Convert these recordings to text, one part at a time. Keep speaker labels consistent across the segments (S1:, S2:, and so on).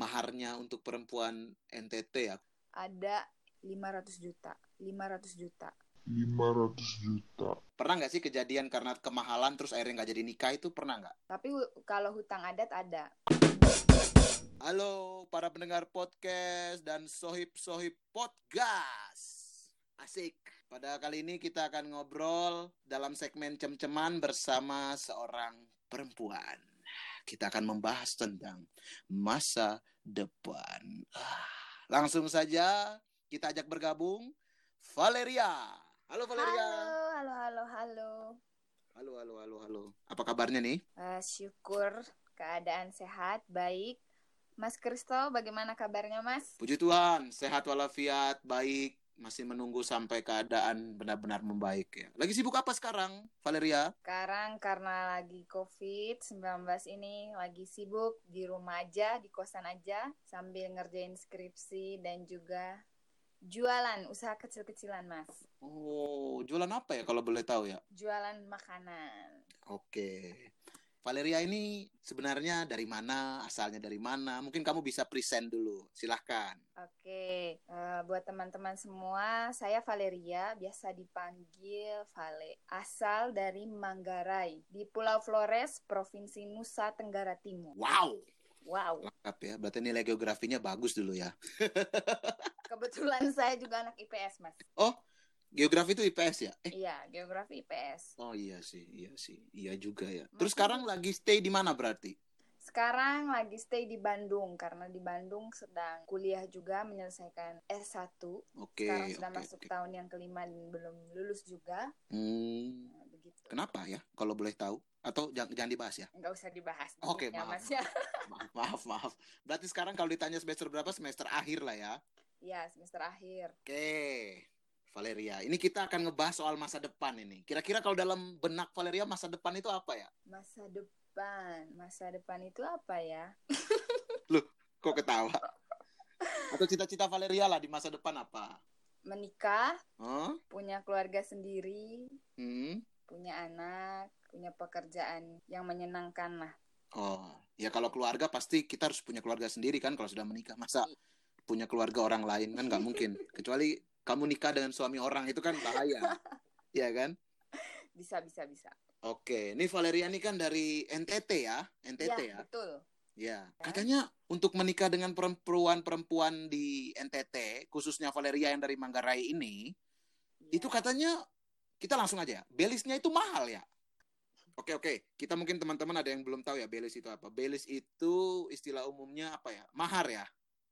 S1: maharnya untuk perempuan NTT ya?
S2: Ada 500 juta. 500 juta.
S3: 500 juta.
S1: Pernah nggak sih kejadian karena kemahalan terus akhirnya nggak jadi nikah itu pernah nggak?
S2: Tapi kalau hutang adat ada.
S1: Halo para pendengar podcast dan sohib-sohib podcast. Asik. Pada kali ini kita akan ngobrol dalam segmen cem-ceman bersama seorang perempuan. Kita akan membahas tentang masa depan. Ah, Langsung saja kita ajak bergabung Valeria. Halo Valeria.
S2: Halo, halo, halo, halo.
S1: Halo, halo, halo, halo. Apa kabarnya nih?
S2: Eh, syukur keadaan sehat, baik. Mas Kristo, bagaimana kabarnya Mas?
S1: Puji Tuhan, sehat walafiat, baik, masih menunggu sampai keadaan benar-benar membaik ya. Lagi sibuk apa sekarang, Valeria?
S2: Sekarang karena lagi COVID-19 ini lagi sibuk di rumah aja, di kosan aja, sambil ngerjain skripsi dan juga jualan, usaha kecil-kecilan Mas.
S1: Oh, jualan apa ya kalau boleh tahu ya?
S2: Jualan makanan.
S1: Oke. Valeria ini sebenarnya dari mana, asalnya dari mana? Mungkin kamu bisa present dulu, silahkan.
S2: Oke, eh, buat teman-teman semua, saya Valeria, biasa dipanggil Vale. Asal dari Manggarai, di Pulau Flores, Provinsi Nusa Tenggara Timur.
S1: Wow,
S2: Wow,
S1: lengkap ya. Berarti nilai geografinya bagus dulu ya.
S2: kebetulan saya juga anak IPS, Mas.
S1: Oh, geografi itu IPS ya? Eh,
S2: Iya, geografi IPS.
S1: oh iya sih, iya sih. Iya juga ya. Terus sekarang lagi stay di mana berarti?
S2: Sekarang lagi stay di Bandung, karena di Bandung sedang kuliah juga menyelesaikan S1.
S1: Oke,
S2: Sekarang sudah
S1: oke,
S2: masuk
S1: oke.
S2: tahun yang kelima dan belum lulus juga.
S1: Hmm,
S2: Nah, begitu.
S1: kenapa ya? Kalau boleh tahu? Atau jangan, jangan dibahas ya?
S2: Nggak usah dibahas.
S1: Oke,
S2: dulunya,
S1: maaf.
S2: Ya.
S1: Maaf, maaf, maaf. Berarti sekarang kalau ditanya semester berapa? Semester akhir lah ya.
S2: Iya, semester akhir.
S1: Oke, Valeria. Ini kita akan ngebahas soal masa depan ini. Kira-kira kalau dalam benak Valeria masa depan itu apa ya?
S2: Masa depan, masa depan itu apa ya?
S1: Kok ketawa? Atau cita-cita Valeria lah di masa depan apa?
S2: Menikah,
S1: Hah?
S2: punya keluarga sendiri,
S1: Hmm?
S2: punya anak, punya pekerjaan yang menyenangkan lah.
S1: Oh, ya kalau keluarga pasti kita harus punya keluarga sendiri kan kalau sudah menikah. Masa punya keluarga orang lain kan nggak mungkin. Kecuali kamu nikah dengan suami orang itu kan bahaya. Iya kan?
S2: Bisa, bisa, bisa.
S1: Oke, ini Valeria ini kan dari NTT ya, NTT
S2: ya,
S1: ya.
S2: betul.
S1: Ya, katanya untuk menikah dengan perempuan-perempuan di NTT, khususnya Valeria yang dari Manggarai ini,
S2: Ya.
S1: itu katanya kita langsung aja ya, belisnya itu mahal ya. Oke oke, kita mungkin teman-teman ada yang belum tahu ya belis itu apa. Belis itu istilah umumnya apa ya? Mahar ya.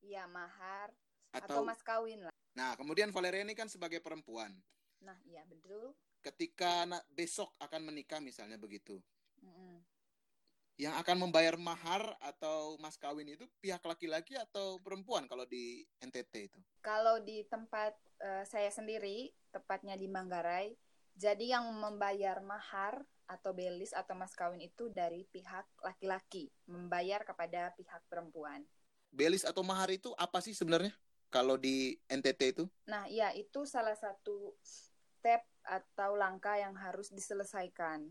S2: Iya, mahar atau,
S1: Atau,
S2: mas kawin lah.
S1: Nah kemudian Valeria ini kan sebagai perempuan,
S2: Nah, iya betul.
S1: ketika besok akan menikah misalnya begitu,
S2: Mm-mm.
S1: yang akan membayar mahar atau mas kawin itu pihak laki-laki atau perempuan kalau di NTT itu?
S2: Kalau di tempat eh, saya sendiri, tepatnya di Manggarai, jadi yang membayar mahar atau belis atau mas kawin itu dari pihak laki-laki, membayar kepada pihak perempuan.
S1: Belis atau mahar itu apa sih sebenarnya? Kalau di NTT itu?
S2: Nah, iya itu salah satu step atau langkah yang harus diselesaikan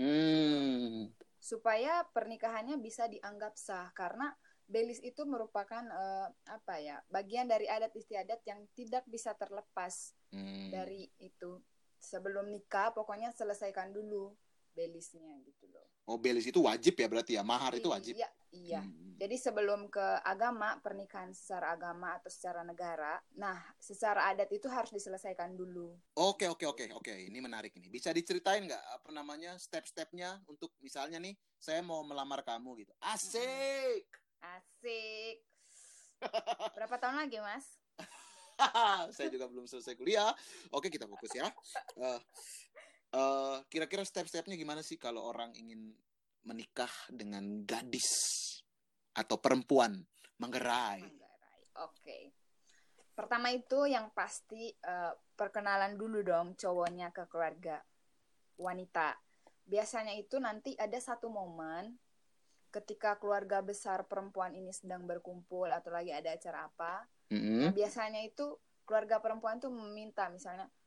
S1: Hmm.
S2: supaya pernikahannya bisa dianggap sah karena belis itu merupakan eh, apa ya bagian dari adat istiadat yang tidak bisa terlepas
S1: Hmm.
S2: dari itu sebelum nikah pokoknya selesaikan dulu belisnya gitu loh.
S1: Oh, belis itu wajib ya berarti ya? Mahar itu wajib.
S2: Iya, iya.
S1: Hmm.
S2: Jadi sebelum ke agama, pernikahan secara agama atau secara negara, nah secara adat itu harus diselesaikan dulu.
S1: Oke, oke, oke, oke. Ini menarik ini. Bisa diceritain nggak apa namanya step-stepnya untuk misalnya nih, saya mau melamar kamu gitu. Asik.
S2: Asik. Berapa tahun lagi, Mas?
S1: saya juga belum selesai kuliah. Oke, kita fokus ya. Eh, eh, kira-kira step-stepnya gimana sih kalau orang ingin menikah dengan gadis atau perempuan Manggarai?
S2: Manggarai. Oke. Pertama itu yang pasti eh, perkenalan dulu dong cowoknya ke keluarga wanita. Biasanya itu nanti ada satu momen ketika keluarga besar perempuan ini sedang berkumpul atau lagi ada acara apa.
S1: Mm-mm.
S2: Nah, biasanya itu keluarga perempuan tuh meminta misalnya "Eh,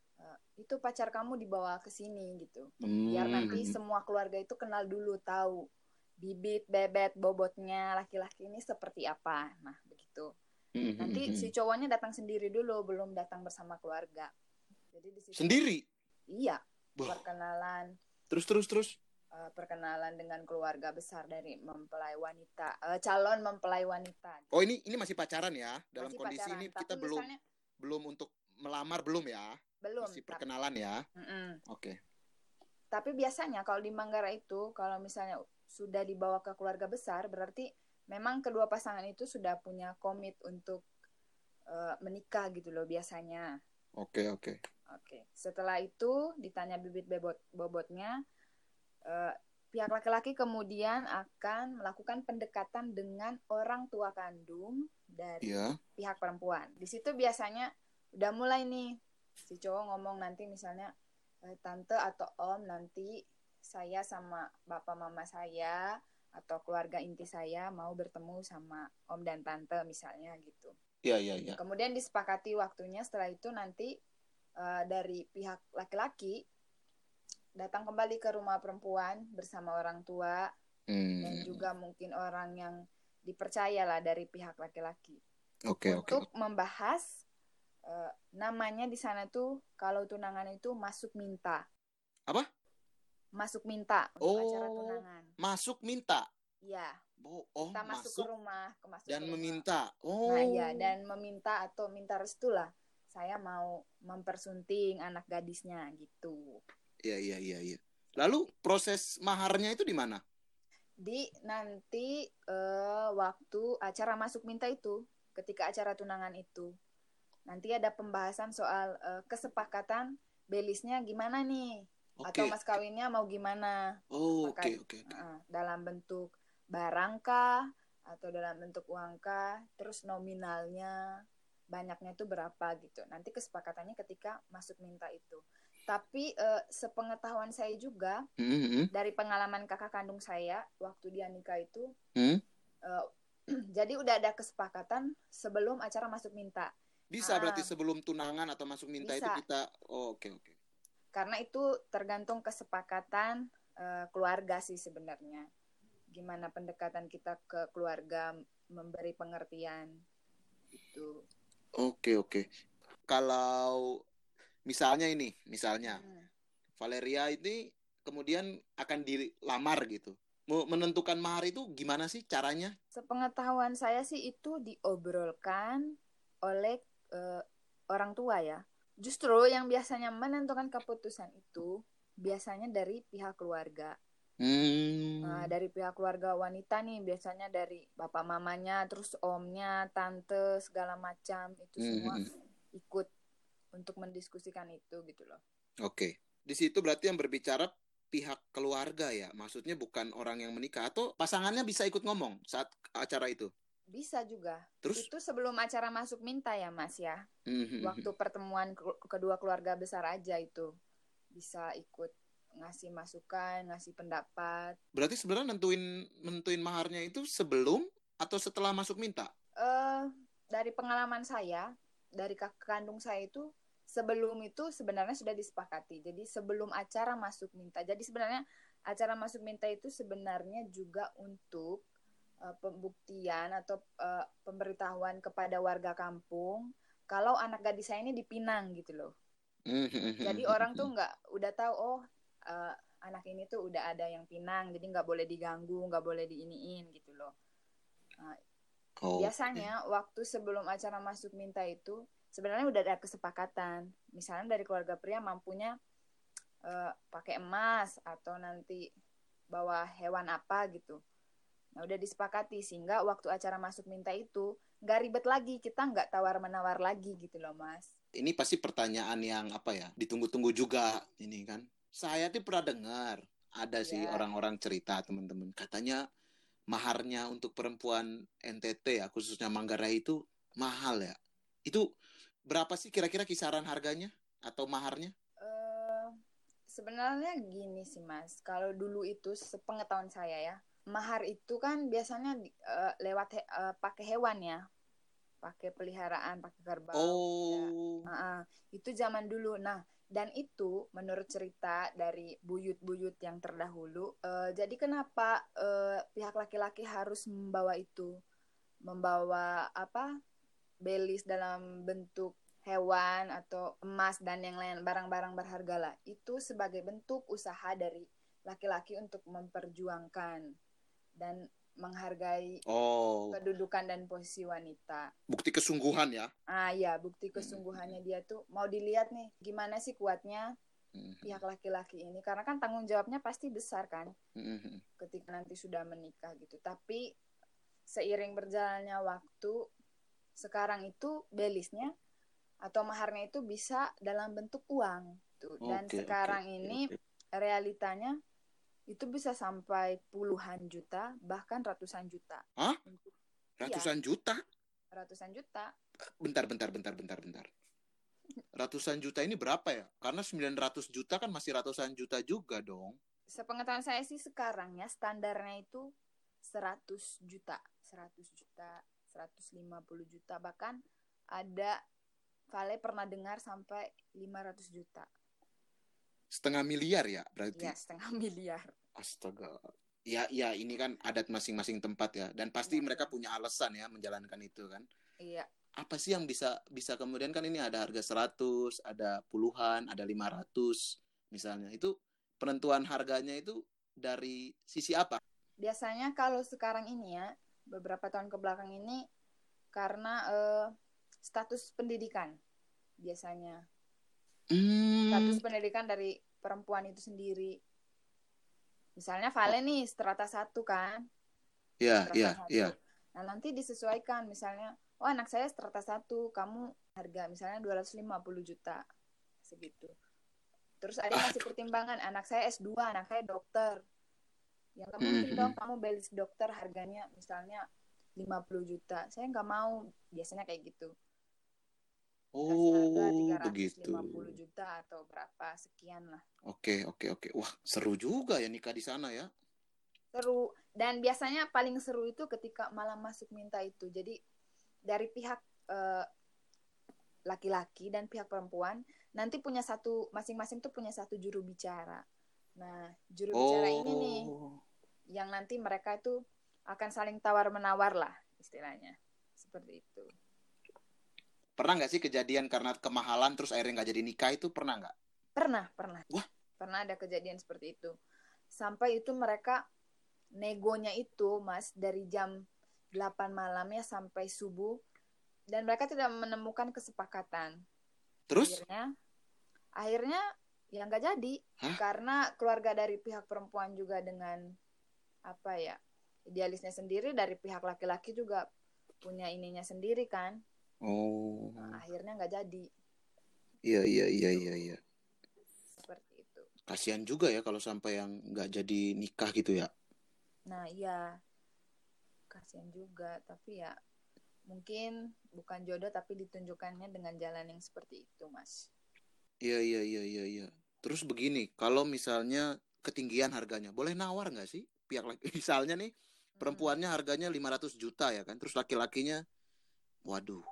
S2: itu pacar kamu dibawa ke sini gitu. Biar
S1: Hmm.
S2: nanti semua keluarga itu kenal dulu tahu bibit, bebet, bobotnya laki-laki ini seperti apa. Nah, begitu.
S1: Mhm,
S2: Nanti
S1: mhm.
S2: si cowoknya datang sendiri dulu, belum datang bersama keluarga. Jadi di situ
S1: sendiri.
S2: Iya,
S1: Wah.
S2: perkenalan
S1: Terus terus terus.
S2: eh, perkenalan dengan keluarga besar dari mempelai wanita, eh, calon mempelai wanita.
S1: Oh ini ini masih pacaran ya? Dalam
S2: Masih
S1: kondisi
S2: pacaran.
S1: ini
S2: Tapi
S1: kita belum
S2: misalnya-
S1: belum untuk melamar belum ya?
S2: Belum.
S1: Masih
S2: tapi-
S1: perkenalan ya?
S2: Mm-mm.
S1: Oke.
S2: Tapi biasanya kalau di Manggarai itu kalau misalnya sudah dibawa ke keluarga besar berarti memang kedua pasangan itu sudah punya komit untuk eh, menikah gitu loh biasanya.
S1: Oke oke.
S2: Oke. Setelah itu ditanya bibit bebot bobotnya eh, pihak laki-laki kemudian akan melakukan pendekatan dengan orang tua kandung dari
S1: Iya.
S2: pihak perempuan. Di situ biasanya udah mulai nih si cowok ngomong nanti misalnya "Eh, tante atau om nanti saya sama bapak mama saya atau keluarga inti saya mau bertemu sama om dan tante misalnya gitu.
S1: Iya iya iya.
S2: Kemudian disepakati waktunya setelah itu nanti eh, dari pihak laki-laki datang kembali ke rumah perempuan bersama orang tua dan
S1: Hmm.
S2: juga mungkin orang yang dipercaya lah dari pihak laki-laki
S1: Oke oke.
S2: untuk membahas eh, namanya di sana tuh kalau tunangan itu masuk minta.
S1: Apa?
S2: Masuk minta untuk
S1: Oh.
S2: acara tunangan.
S1: Masuk minta.
S2: Iya,
S1: Oh, oh
S2: kita masuk,
S1: masuk
S2: ke rumah, ke masuk
S1: dan
S2: ke rumah.
S1: meminta. Oh.
S2: Nah, iya dan meminta atau minta restu lah. Saya mau mempersunting anak gadisnya gitu.
S1: Iya iya iya iya. Lalu proses maharnya itu di mana?
S2: Di nanti eh, waktu acara masuk minta itu, ketika acara tunangan itu, nanti ada pembahasan soal eh, kesepakatan belisnya gimana nih,
S1: Oke.
S2: atau mas kawinnya mau gimana,
S1: Oh, oke
S2: Pakai-
S1: oke oke.
S2: Heeh, dalam bentuk barang kah, atau dalam bentuk uang kah, terus nominalnya banyaknya itu berapa gitu. Nanti kesepakatannya ketika masuk minta itu. Tapi eh, sepengetahuan saya juga
S1: Hmm, hmm,
S2: dari pengalaman kakak kandung saya waktu dia nikah itu
S1: hmm.
S2: eh, jadi udah ada kesepakatan sebelum acara masuk minta
S1: Bisa
S2: Ah.
S1: berarti sebelum tunangan atau masuk minta itu
S2: Bisa.
S1: kita. Oh, oke oke.
S2: karena itu tergantung kesepakatan eh, keluarga sih sebenarnya gimana pendekatan kita ke keluarga memberi pengertian itu
S1: Oke oke. Kalau misalnya ini, misalnya
S2: Hmm.
S1: Valeria ini kemudian akan dilamar gitu. Menentukan mahar itu gimana sih caranya?
S2: sepengetahuan saya sih itu diobrolkan oleh eh, orang tua ya justru yang biasanya menentukan keputusan itu biasanya dari pihak keluarga
S1: Hmm.
S2: Nah, dari pihak keluarga wanita nih biasanya dari bapak mamanya, terus omnya, tante segala macam itu semua
S1: Hmm.
S2: ikut untuk mendiskusikan itu gitu loh.
S1: Oke. Di situ berarti yang berbicara pihak keluarga ya. Maksudnya bukan orang yang menikah atau pasangannya bisa ikut ngomong saat acara itu.
S2: Bisa juga.
S1: Terus
S2: Itu sebelum acara masuk minta ya Mas ya.
S1: Mhm.
S2: Waktu pertemuan ke- kedua keluarga besar aja itu bisa ikut ngasih masukan, ngasih pendapat.
S1: berarti sebenarnya nentuin nentuin maharnya itu sebelum atau setelah masuk minta?
S2: eh dari pengalaman saya, dari kakak kandung saya itu sebelum itu sebenarnya sudah disepakati. Jadi sebelum acara masuk minta. Jadi sebenarnya acara masuk minta itu sebenarnya juga untuk eh, pembuktian atau eh, pemberitahuan kepada warga kampung kalau anak gadis saya ini dipinang gitu loh. Jadi orang tuh nggak udah tahu oh eh, anak ini tuh udah ada yang pinang, jadi nggak boleh diganggu, nggak boleh diiniin gitu loh.
S1: Oh,
S2: Biasanya waktu sebelum acara masuk minta itu sebenarnya udah ada kesepakatan. Misalnya dari keluarga pria mampunya eh, pakai emas atau nanti bawa hewan apa gitu. Nah udah disepakati sehingga waktu acara masuk minta itu nggak ribet lagi kita nggak tawar menawar lagi gitu loh mas.
S1: ini pasti pertanyaan yang apa ya ditunggu-tunggu juga ini kan. Saya tuh pernah dengar ada sih
S2: Ya.
S1: orang-orang cerita teman-teman. Katanya maharnya untuk perempuan NTT ya khususnya Manggarai itu mahal ya. Itu berapa sih kira-kira kisaran harganya atau maharnya?
S2: Eh, sebenarnya gini sih mas, kalau dulu itu sepengetahuan saya ya, mahar itu kan biasanya eh, lewat he- eh, pakai hewan ya, pakai peliharaan pakai kerbau
S1: Oh.
S2: Ya. Ah, ah. itu zaman dulu nah dan itu menurut cerita dari buyut-buyut yang terdahulu eh, jadi kenapa eh, pihak laki-laki harus membawa itu membawa apa belis dalam bentuk hewan atau emas dan yang lain barang-barang berharga lah itu sebagai bentuk usaha dari laki-laki untuk memperjuangkan dan menghargai
S1: Oh,
S2: kedudukan dan posisi wanita.
S1: bukti kesungguhan ya.
S2: Ah ya, bukti kesungguhannya dia tuh mau dilihat nih gimana sih kuatnya
S1: Mhm.
S2: pihak laki-laki ini karena kan tanggung jawabnya pasti besar kan
S1: Mhm.
S2: ketika nanti sudah menikah gitu. Tapi seiring berjalannya waktu sekarang itu belisnya atau maharnya itu bisa dalam bentuk uang tuh. Dan
S1: Oke, oke,
S2: sekarang
S1: oke,
S2: ini
S1: oke.
S2: realitanya itu bisa sampai puluhan juta bahkan ratusan juta.
S1: Hah?
S2: Untuk-
S1: Ratusan juta?
S2: Ratusan juta.
S1: Bentar, bentar, bentar, bentar, bentar. Ratusan juta ini berapa ya? Karena 900 juta kan masih ratusan juta juga dong.
S2: Sepengetahuan saya sih sekarang ya standarnya itu 100 juta, 100 juta, 150 juta bahkan ada Vale pernah dengar sampai 500 juta.
S1: Setengah miliar ya berarti?
S2: Ya, setengah miliar.
S1: Astaga. Ya, ya ini kan adat masing-masing tempat ya. Dan pasti
S2: Ya,
S1: mereka
S2: ya.
S1: punya alasan ya menjalankan itu kan.
S2: Iya,
S1: Apa sih yang bisa bisa kemudian kan ini ada harga 100, ada puluhan, ada 500 misalnya. Itu penentuan harganya itu dari sisi apa?
S2: biasanya kalau sekarang ini ya, beberapa tahun ke belakang ini karena eh, status pendidikan biasanya.
S1: Hmm,
S2: Status pendidikan dari perempuan itu sendiri. Misalnya Vale nih strata satu kan,
S1: ya,
S2: strata
S1: ya,
S2: satu.
S1: ya.
S2: Nah, nanti disesuaikan misalnya, oh anak saya strata satu, kamu harga misalnya 250 juta segitu. Terus ada masih pertimbangan, anak saya S2, anak saya dokter. Yang nggak mungkin
S1: Mhm.
S2: dong kamu belis dokter harganya misalnya 50 juta. Saya nggak mau, biasanya kayak gitu. Harga
S1: Oh, begitu.
S2: 350 juta atau berapa sekian lah.
S1: Oke, oke, oke. Wah, seru juga ya nikah di sana ya.
S2: seru dan biasanya paling seru itu ketika malam masuk minta itu jadi dari pihak eh, laki-laki dan pihak perempuan nanti punya satu masing-masing tuh punya satu juru bicara nah juru bicara ini nih
S1: Oh,
S2: yang nanti mereka itu akan saling tawar menawar lah istilahnya seperti itu
S1: pernah nggak sih kejadian karena kemahalan terus akhirnya nggak jadi nikah itu pernah nggak?
S2: pernah pernah
S1: Wah.
S2: pernah ada kejadian seperti itu sampai itu mereka negonya itu mas dari jam 8 malamnya sampai subuh dan mereka tidak menemukan kesepakatan
S1: Terus?
S2: akhirnya akhirnya ya nggak jadi
S1: Hah?
S2: karena keluarga dari pihak perempuan juga dengan apa ya idealisnya sendiri dari pihak laki-laki juga punya ininya sendiri kan
S1: Oh,
S2: Nah, akhirnya nggak jadi
S1: iya, iya, iya, iya, iya.
S2: seperti itu
S1: Kasihan juga ya kalau sampai yang nggak jadi nikah gitu ya.
S2: nah iya kasihan juga tapi ya mungkin bukan jodoh tapi ditunjukkannya dengan jalan yang seperti itu mas
S1: Iya, iya, iya, iya, iya. Terus begini, kalau misalnya ketinggian harganya, boleh nawar nggak sih pihak laki? Misalnya nih, perempuannya harganya 500 juta ya kan, terus laki-lakinya, waduh,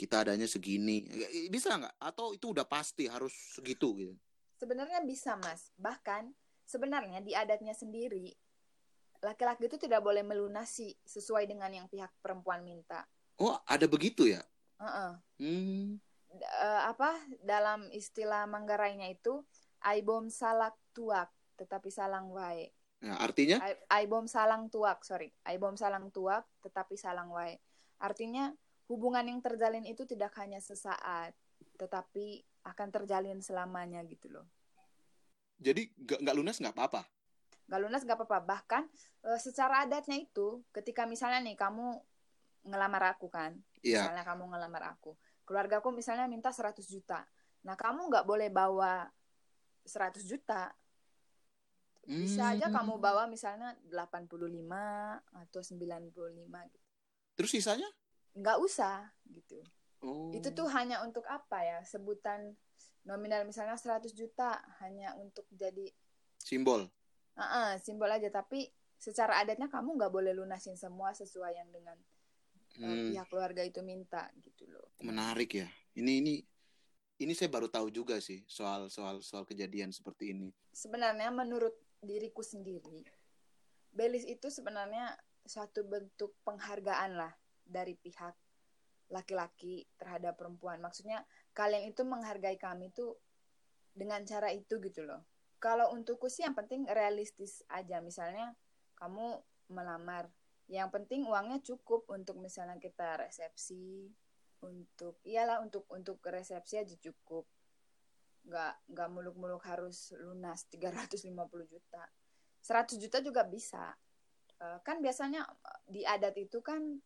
S1: kita adanya segini, Ya, bisa nggak? Atau itu udah pasti harus segitu gitu?
S2: Sebenarnya bisa, Mas. Bahkan sebenarnya di adatnya sendiri laki-laki itu tidak boleh melunasi sesuai dengan yang pihak perempuan minta.
S1: Oh, ada begitu ya?
S2: Heeh.
S1: Hmm,
S2: D- eh, apa dalam istilah Manggarainya itu aibom salak tuak tetapi salang wae.
S1: nah artinya?
S2: Ai- Aibom salang tuak, sorry. Aibom salang tuak tetapi salang wae. Artinya hubungan yang terjalin itu tidak hanya sesaat, tetapi akan terjalin selamanya gitu loh.
S1: Jadi nggak nggak lunas nggak apa-apa?
S2: Gak lunas gak apa-apa. Bahkan eh, secara adatnya itu, ketika misalnya nih kamu ngelamar aku kan,
S1: Iya.
S2: misalnya kamu ngelamar aku, keluargaku misalnya minta 100 juta. Nah kamu nggak boleh bawa 100 juta. Bisa aja
S1: Hmm.
S2: kamu bawa misalnya 85 atau 95 gitu.
S1: Terus sisanya?
S2: Nggak usah gitu.
S1: Oh.
S2: Itu tuh hanya untuk apa ya? Sebutan nominal misalnya 100 juta hanya untuk jadi
S1: simbol.
S2: Ah, ah, simbol aja tapi secara adatnya kamu nggak boleh lunasin semua sesuai yang dengan eh,
S1: Hmm,
S2: pihak keluarga itu minta gitu loh.
S1: menarik ya. Ini ini ini saya baru tahu juga sih soal soal soal kejadian seperti ini.
S2: Sebenarnya menurut diriku sendiri, belis itu sebenarnya suatu bentuk penghargaan lah dari pihak laki-laki terhadap perempuan. Maksudnya kalian itu menghargai kami tuh dengan cara itu gitu loh. Kalau untukku sih yang penting realistis aja. Misalnya kamu melamar, yang penting uangnya cukup untuk misalnya kita resepsi, untuk iyalah untuk untuk resepsi aja cukup. Nggak nggak muluk-muluk harus lunas 350 juta. 100 juta juga bisa. Eh, kan biasanya di adat itu kan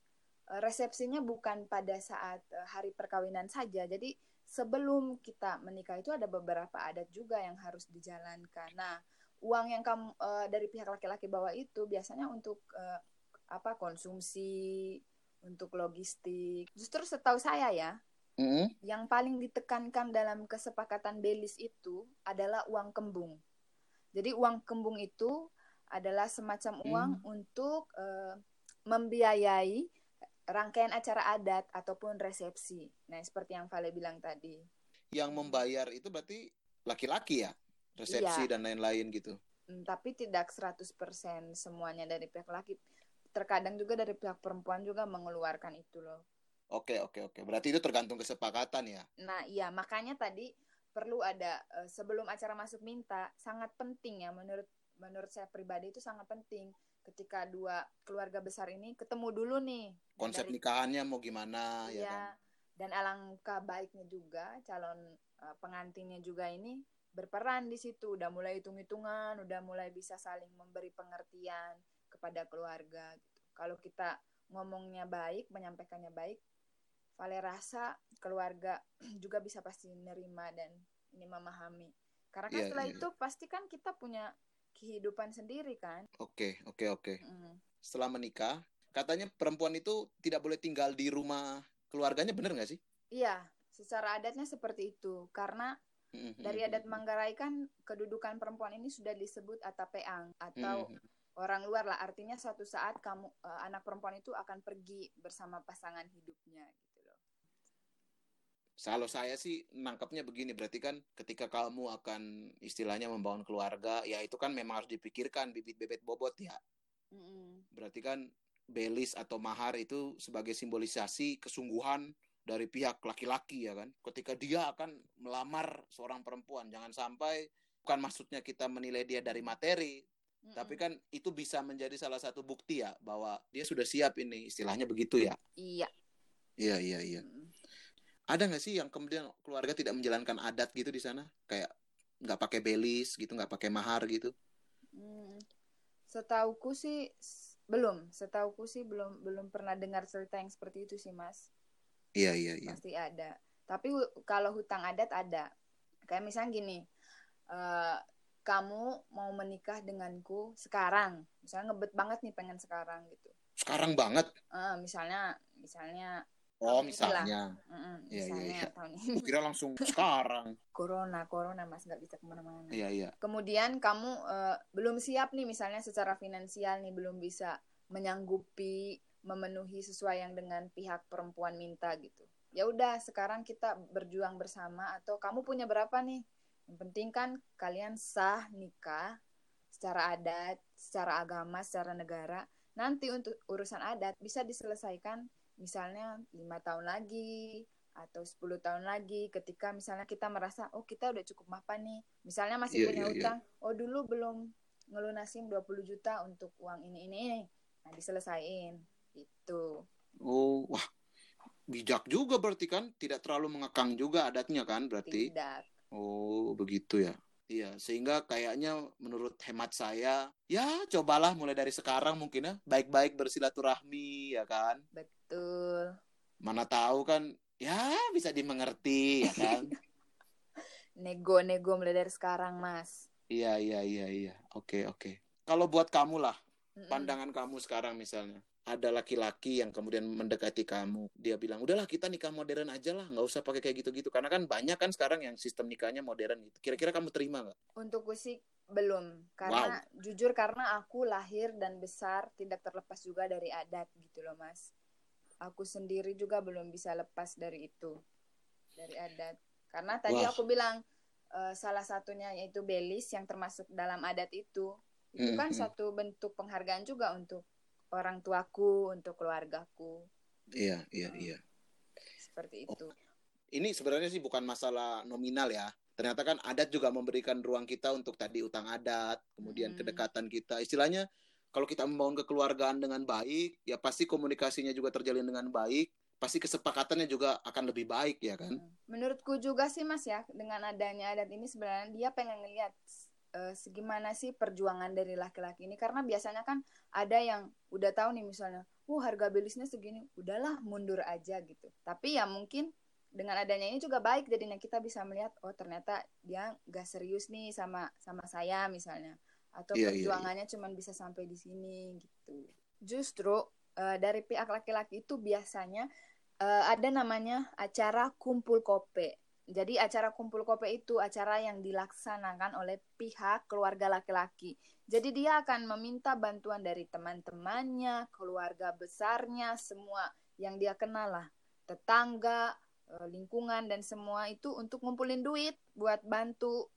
S2: resepsinya bukan pada saat eh, hari perkawinan saja. Jadi sebelum kita menikah itu ada beberapa adat juga yang harus dijalankan. Nah, uang yang kamu eh, dari pihak laki-laki bawa itu biasanya untuk eh, apa konsumsi, untuk logistik. Justru setahu saya ya,
S1: Mm-mm.
S2: yang paling ditekankan dalam kesepakatan belis itu adalah uang kembung. Jadi uang kembung itu adalah semacam uang untuk eh, membiayai rangkaian acara adat ataupun resepsi. Nah, seperti yang Vale bilang tadi.
S1: Yang membayar itu berarti laki-laki ya, resepsi
S2: Iya.
S1: dan lain-lain gitu.
S2: Hmm, tapi tidak 100% semuanya dari pihak laki. Terkadang juga dari pihak perempuan juga mengeluarkan itu loh.
S1: Oke oke oke. Berarti itu tergantung kesepakatan ya.
S2: Nah, iya, makanya tadi perlu ada eh, sebelum acara masuk minta sangat penting ya menurut menurut saya pribadi itu sangat penting ketika dua keluarga besar ini ketemu dulu nih
S1: Konsep
S2: Dari-
S1: nikahannya mau gimana ya
S2: Iya,
S1: kan.
S2: dan alangkah baiknya juga calon eh, pengantinnya juga ini berperan di situ, udah mulai hitung-hitungan, udah mulai bisa saling memberi pengertian kepada keluarga gitu. Kalau kita ngomongnya baik, menyampaikannya baik, Vale rasa keluarga juga bisa pasti nerima dan ini memahami. Karena kan
S1: Iya,
S2: setelah
S1: iya,
S2: itu pasti kan kita punya kehidupan sendiri kan.
S1: Oke oke oke.
S2: Mm.
S1: Setelah menikah, katanya perempuan itu tidak boleh tinggal di rumah keluarganya, bener nggak sih?
S2: Iya, secara adatnya seperti itu. Karena
S1: Mm-mm.
S2: Dari adat Manggarai kan kedudukan perempuan ini sudah disebut atapeang atau
S1: Mm-mm.
S2: orang luar lah. Artinya suatu saat kamu eh, anak perempuan itu akan pergi bersama pasangan hidupnya gitu.
S1: Kalau saya sih nangkapnya begini, berarti kan ketika kamu akan istilahnya membangun keluarga, ya itu kan memang harus dipikirkan bibit bebet bobot ya. Berarti kan belis atau mahar itu sebagai simbolisasi kesungguhan dari pihak laki-laki ya kan. Ketika dia akan melamar seorang perempuan, jangan sampai bukan maksudnya kita menilai dia dari materi,
S2: Mm-mm.
S1: tapi kan itu bisa menjadi salah satu bukti ya bahwa dia sudah siap ini, istilahnya begitu ya.
S2: Iya.
S1: Iya iya iya.
S2: Mm.
S1: Ada nggak sih yang kemudian keluarga tidak menjalankan adat gitu di sana? Kayak nggak pakai belis gitu, nggak pakai mahar gitu?
S2: Mm. Setauku sih belum. Setauku sih belum belum pernah dengar cerita yang seperti itu sih mas.
S1: Iya iya iya.
S2: Pasti ada. Tapi kalau hutang adat ada. Kayak misalnya gini, eh, kamu mau menikah denganku sekarang, misalnya ngebet banget nih pengen sekarang gitu.
S1: Sekarang banget.
S2: Eh, misalnya, misalnya,
S1: Oh misalnya.
S2: mm-mm,
S1: Iya, iya,
S2: misalnya
S1: iya.
S2: tahun ini
S1: Kira langsung sekarang.
S2: corona, corona mas nggak bisa ke mana-mana.
S1: Iya iya.
S2: Kemudian kamu eh, belum siap nih, misalnya secara finansial nih belum bisa menyanggupi memenuhi sesuai yang dengan pihak perempuan minta gitu. Ya udah, sekarang kita berjuang bersama atau kamu punya berapa nih? Yang penting kan kalian sah nikah secara adat, secara agama, secara negara. Nanti untuk urusan adat bisa diselesaikan misalnya lima tahun lagi atau 10 tahun lagi ketika misalnya kita merasa oh kita udah cukup mapan nih. Misalnya masih
S1: Iya,
S2: punya
S1: iya, iya.
S2: utang, oh dulu belum ngelunasin 20 juta untuk uang ini ini. ini. Nah, diselesain. Itu.
S1: Oh wah bijak juga berarti kan tidak terlalu mengekang juga adatnya kan berarti.
S2: Tidak.
S1: Oh begitu ya. Iya sehingga kayaknya menurut hemat saya ya cobalah mulai dari sekarang mungkin ya baik-baik bersilaturahmi ya kan.
S2: Betul.
S1: Mana tahu kan ya bisa dimengerti ya kan.
S2: Nego-nego mulai dari sekarang, Mas.
S1: Iya iya iya iya. Oke oke. Kalau buat kamu lah
S2: Mm-mm.
S1: pandangan kamu sekarang misalnya ada laki-laki yang kemudian mendekati kamu dia bilang udahlah kita nikah modern aja lah nggak usah pakai kayak gitu-gitu karena kan banyak kan sekarang yang sistem nikahnya modern gitu kira-kira kamu terima nggak
S2: Untuk gue sih belum. Karena jujur karena aku lahir dan besar tidak terlepas juga dari adat gitu loh, Mas. Aku sendiri juga belum bisa lepas dari itu dari adat karena tadi
S1: Wah.
S2: aku bilang eh, salah satunya yaitu belis yang termasuk dalam adat itu itu
S1: Hmm,
S2: kan
S1: hmm.
S2: satu bentuk penghargaan juga untuk orang tuaku untuk keluargaku
S1: Iya, iya, iya.
S2: seperti itu
S1: Ini sebenarnya sih bukan masalah nominal ya. Ternyata kan adat juga memberikan ruang kita untuk tadi utang adat, kemudian
S2: Hmm.
S1: kedekatan kita. Istilahnya kalau kita membangun kekeluargaan dengan baik, ya pasti komunikasinya juga terjalin dengan baik, pasti kesepakatannya juga akan lebih baik ya kan?
S2: Menurutku juga sih Mas ya, dengan adanya adat ini sebenarnya dia pengen ngelihat eh, segimana sih perjuangan dari laki-laki ini karena biasanya kan ada yang udah tahu nih misalnya, "Uh, harga belisnya segini." Udahlah, mundur aja gitu. Tapi ya mungkin dengan adanya ini juga baik jadinya kita bisa melihat oh ternyata dia gak serius nih sama sama saya misalnya atau
S1: Iya, iya,
S2: perjuangannya cuman bisa sampai di sini gitu. Justru eh, dari pihak laki-laki itu biasanya eh, ada namanya acara kumpul kope. Jadi acara kumpul kope itu acara yang dilaksanakan oleh pihak keluarga laki-laki. Jadi dia akan meminta bantuan dari teman-temannya, keluarga besarnya, semua yang dia kenal lah, tetangga, eh, lingkungan dan semua itu untuk ngumpulin duit buat bantu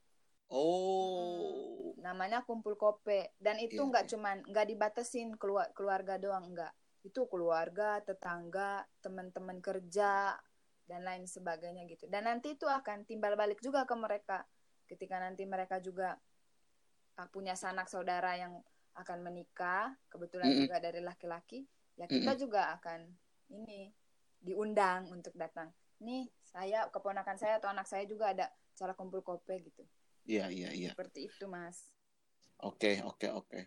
S1: Oh.
S2: namanya kumpul kope dan itu
S1: Iya,
S2: nggak
S1: iya.
S2: cuman nggak dibatasin keluar keluarga doang enggak itu keluarga tetangga teman-teman kerja dan lain sebagainya gitu. Dan nanti itu akan timbal balik juga ke mereka. Ketika nanti mereka juga ah, punya sanak saudara yang akan menikah kebetulan
S1: Mm-mm.
S2: juga dari laki-laki ya kita juga akan ini diundang untuk datang. Nih saya keponakan saya atau anak saya juga ada cara kumpul kope gitu
S1: Iya, iya, iya.
S2: seperti itu mas
S1: Oke, oke, oke.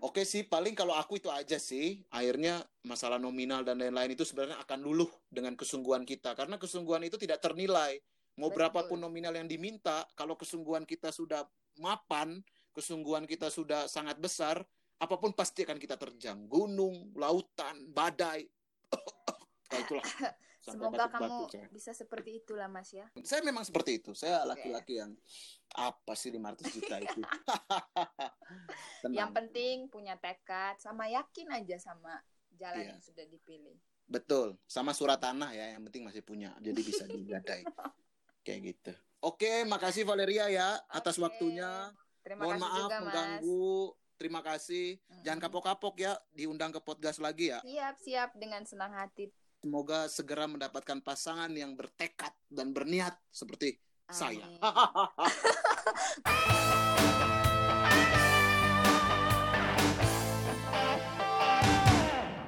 S1: Oke sih, paling kalau aku itu aja sih. Akhirnya masalah nominal dan lain-lain itu sebenarnya akan luluh dengan kesungguhan kita. Karena kesungguhan itu tidak ternilai. Mau
S2: Betul.
S1: berapapun nominal yang diminta, kalau kesungguhan kita sudah mapan, kesungguhan kita sudah sangat besar, apa pun pasti akan kita terjang. Gunung, lautan, badai. Nah, itulah. Sampai
S2: Semoga kamu
S1: saya.
S2: bisa seperti itulah Mas ya.
S1: Saya memang seperti itu. Saya laki-laki yang apa sih 500 juta itu?
S2: Yang penting punya tekad sama yakin aja sama jalan
S1: Iya.
S2: yang sudah dipilih.
S1: Betul, sama surat tanah ya, yang penting masih punya, jadi bisa digadai. Kayak gitu. Oke, makasih Valeria ya atas
S2: Oke.
S1: waktunya.
S2: Terima
S1: Mohon
S2: kasih
S1: maaf
S2: juga Mas.
S1: mengganggu. Terima kasih. Jangan kapok-kapok ya, diundang ke podcast lagi ya.
S2: Siap, siap dengan senang hati.
S1: Semoga segera mendapatkan pasangan yang bertekad dan berniat seperti saya.
S2: Amin.